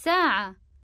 ساعة